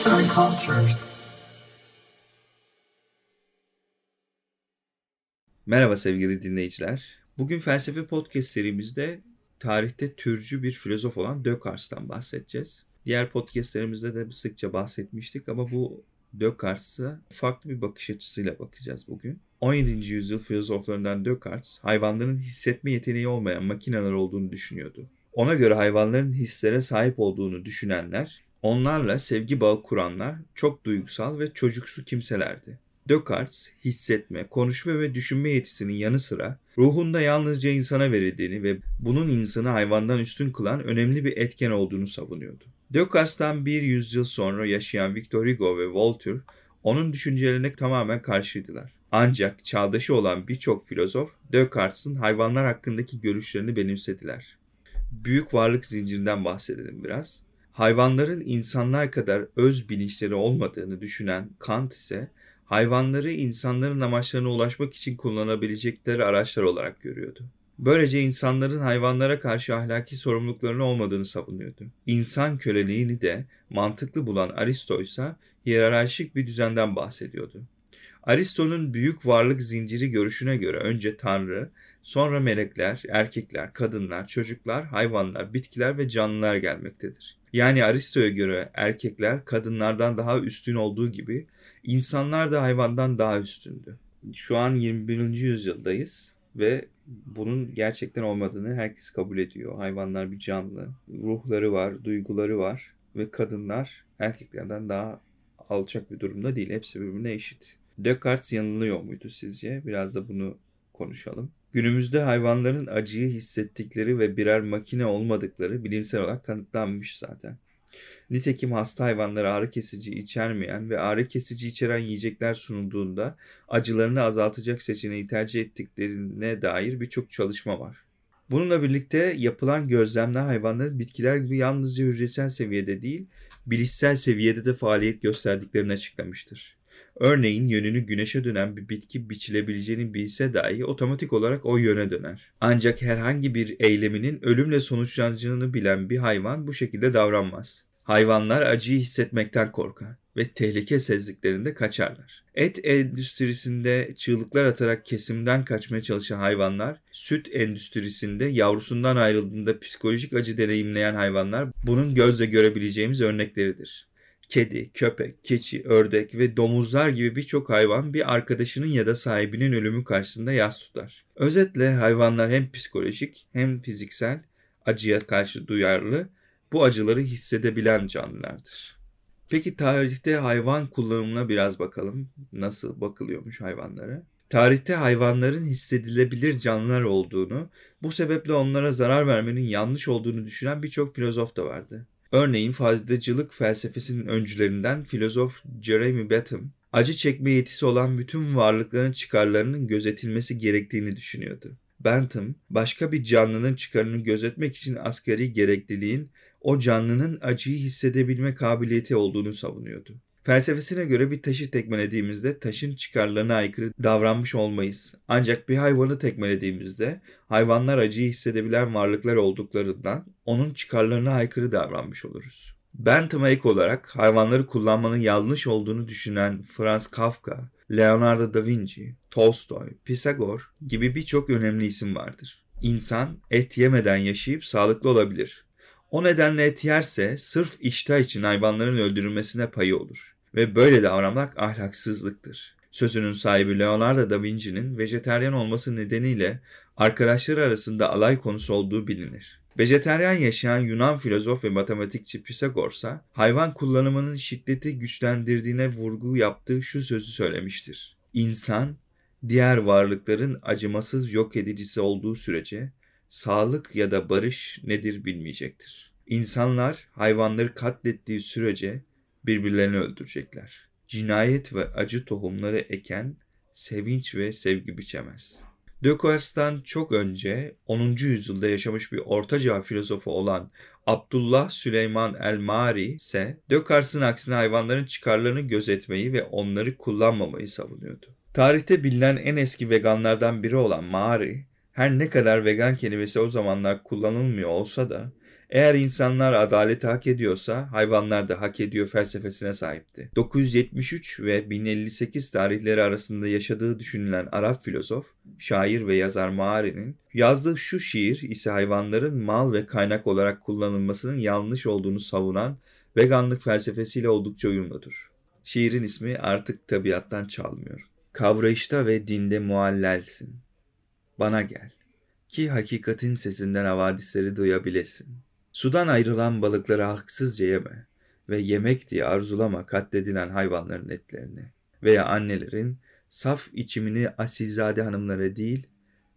Arts and Cultures. Merhaba sevgili dinleyiciler. Bugün felsefe podcast serimizde tarihte türcü bir filozof olan Descartes'tan bahsedeceğiz. Diğer podcastlerimizde de sıkça bahsetmiştik ama bu Descartes'a farklı bir bakış açısıyla bakacağız bugün. 17. yüzyıl filozoflarından Descartes, hayvanların hissetme yeteneği olmayan makineler olduğunu düşünüyordu. Ona göre hayvanların hislere sahip olduğunu düşünenler, onlarla sevgi bağı kuranlar çok duygusal ve çocuksu kimselerdi. Descartes, hissetme, konuşma ve düşünme yetisinin yanı sıra ruhunda yalnızca insana verildiğini ve bunun insanı hayvandan üstün kılan önemli bir etken olduğunu savunuyordu. Descartes'tan bir yüzyıl sonra yaşayan Victor Hugo ve Voltaire onun düşüncelerine tamamen karşıydılar. Ancak çağdaşı olan birçok filozof Descartes'in hayvanlar hakkındaki görüşlerini benimsediler. Büyük varlık zincirinden bahsedelim biraz. Hayvanların insanlar kadar öz bilinçleri olmadığını düşünen Kant ise hayvanları insanların amaçlarına ulaşmak için kullanabilecekleri araçlar olarak görüyordu. Böylece insanların hayvanlara karşı ahlaki sorumluluklarının olmadığını savunuyordu. İnsan köleliğini de mantıklı bulan Aristo ise hiyerarşik bir düzenden bahsediyordu. Aristo'nun büyük varlık zinciri görüşüne göre önce Tanrı, sonra melekler, erkekler, kadınlar, çocuklar, hayvanlar, bitkiler ve canlılar gelmektedir. Yani Aristo'ya göre erkekler kadınlardan daha üstün olduğu gibi insanlar da hayvandan daha üstündü. Şu an 21. yüzyıldayız ve bunun gerçekten olmadığını herkes kabul ediyor. Hayvanlar bir canlı, ruhları var, duyguları var ve kadınlar erkeklerden daha alçak bir durumda değil. Hepsi birbirine eşit. Descartes yanılıyor muydu sizce? Biraz da bunu konuşalım. Günümüzde hayvanların acıyı hissettikleri ve birer makine olmadıkları bilimsel olarak kanıtlanmış zaten. Nitekim hasta hayvanlara ağrı kesici içermeyen ve ağrı kesici içeren yiyecekler sunulduğunda acılarını azaltacak seçeneği tercih ettiklerine dair birçok çalışma var. Bununla birlikte yapılan gözlemler hayvanların bitkiler gibi yalnızca hücresel seviyede değil, bilişsel seviyede de faaliyet gösterdiklerini açıklamıştır. Örneğin yönünü güneşe dönen bir bitki biçilebileceğini bilse dahi otomatik olarak o yöne döner. Ancak herhangi bir eyleminin ölümle sonuçlanacağını bilen bir hayvan bu şekilde davranmaz. Hayvanlar acıyı hissetmekten korkar ve tehlike sezdiklerinde kaçarlar. Et endüstrisinde çığlıklar atarak kesimden kaçmaya çalışan hayvanlar, süt endüstrisinde yavrusundan ayrıldığında psikolojik acı deneyimleyen hayvanlar bunun gözle görebileceğimiz örnekleridir. Kedi, köpek, keçi, ördek ve domuzlar gibi birçok hayvan bir arkadaşının ya da sahibinin ölümü karşısında yas tutar. Özetle hayvanlar hem psikolojik hem fiziksel acıya karşı duyarlı, bu acıları hissedebilen canlılardır. Peki tarihte hayvan kullanımına biraz bakalım. Nasıl bakılıyormuş hayvanlara? Tarihte hayvanların hissedilebilir canlılar olduğunu, bu sebeple onlara zarar vermenin yanlış olduğunu düşünen birçok filozof da vardı. Örneğin faydacılık felsefesinin öncülerinden filozof Jeremy Bentham, acı çekme yetisi olan bütün varlıkların çıkarlarının gözetilmesi gerektiğini düşünüyordu. Bentham, başka bir canlının çıkarını gözetmek için asgari gerekliliğin o canlının acıyı hissedebilme kabiliyeti olduğunu savunuyordu. Felsefesine göre bir taşı tekmelediğimizde taşın çıkarlarına aykırı davranmış olmayız. Ancak bir hayvanı tekmelediğimizde hayvanlar acıyı hissedebilen varlıklar olduklarından onun çıkarlarına aykırı davranmış oluruz. Bentham'a ek olarak hayvanları kullanmanın yanlış olduğunu düşünen Franz Kafka, Leonardo da Vinci, Tolstoy, Pisagor gibi birçok önemli isim vardır. İnsan et yemeden yaşayıp sağlıklı olabilir. O nedenle et yerse sırf iştah için hayvanların öldürülmesine payı olur. Ve böyle davranmak ahlaksızlıktır. Sözünün sahibi Leonardo da Vinci'nin vejeteryan olması nedeniyle arkadaşları arasında alay konusu olduğu bilinir. Vejeteryan yaşayan Yunan filozof ve matematikçi Pisagorsa hayvan kullanımının şiddeti güçlendirdiğine vurgu yaptığı şu sözü söylemiştir. İnsan diğer varlıkların acımasız yok edicisi olduğu sürece sağlık ya da barış nedir bilmeyecektir. İnsanlar hayvanları katlettiği sürece birbirlerini öldürecekler. Cinayet ve acı tohumları eken sevinç ve sevgi biçemez. Descartes'tan çok önce 10. yüzyılda yaşamış bir ortaçağ filozofu olan Abdullah Süleyman el-Mari ise Descartes'in aksine hayvanların çıkarlarını gözetmeyi ve onları kullanmamayı savunuyordu. Tarihte bilinen en eski veganlardan biri olan Mari, Her ne kadar vegan kelimesi o zamanlar kullanılmıyor olsa da eğer insanlar adaleti hak ediyorsa hayvanlar da hak ediyor felsefesine sahipti. 973 ve 1058 tarihleri arasında yaşadığı düşünülen Arap filozof, şair ve yazar Maari'nin yazdığı şu şiir ise hayvanların mal ve kaynak olarak kullanılmasının yanlış olduğunu savunan veganlık felsefesiyle oldukça uyumludur. Şiirin ismi artık tabiattan çalmıyor. Kavrayışta ve dinde muallelsin. Bana gel ki hakikatin sesinden havadisleri duyabilesin. Sudan ayrılan balıkları haksızca yeme ve yemek diye arzulama katledilen hayvanların etlerini veya annelerin saf içimini asilzade hanımlara değil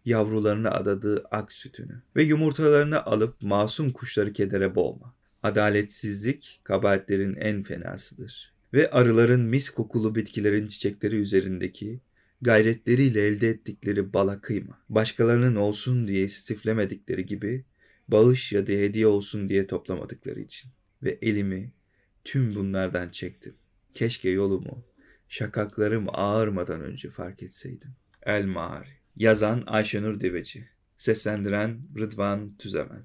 yavrularına adadığı ak sütünü ve yumurtalarını alıp masum kuşları kedere boğma. Adaletsizlik kabahatlerin en fenasıdır. Ve arıların mis kokulu bitkilerin çiçekleri üzerindeki gayretleriyle elde ettikleri bala kıyma. Başkalarının olsun diye istiflemedikleri gibi bağış ya da hediye olsun diye toplamadıkları için. Ve elimi tüm bunlardan çektim. Keşke yolumu, şakaklarım ağırmadan önce fark etseydim. El Mağari Yazan Ayşenur Deveci Seslendiren Rıdvan Tüzemen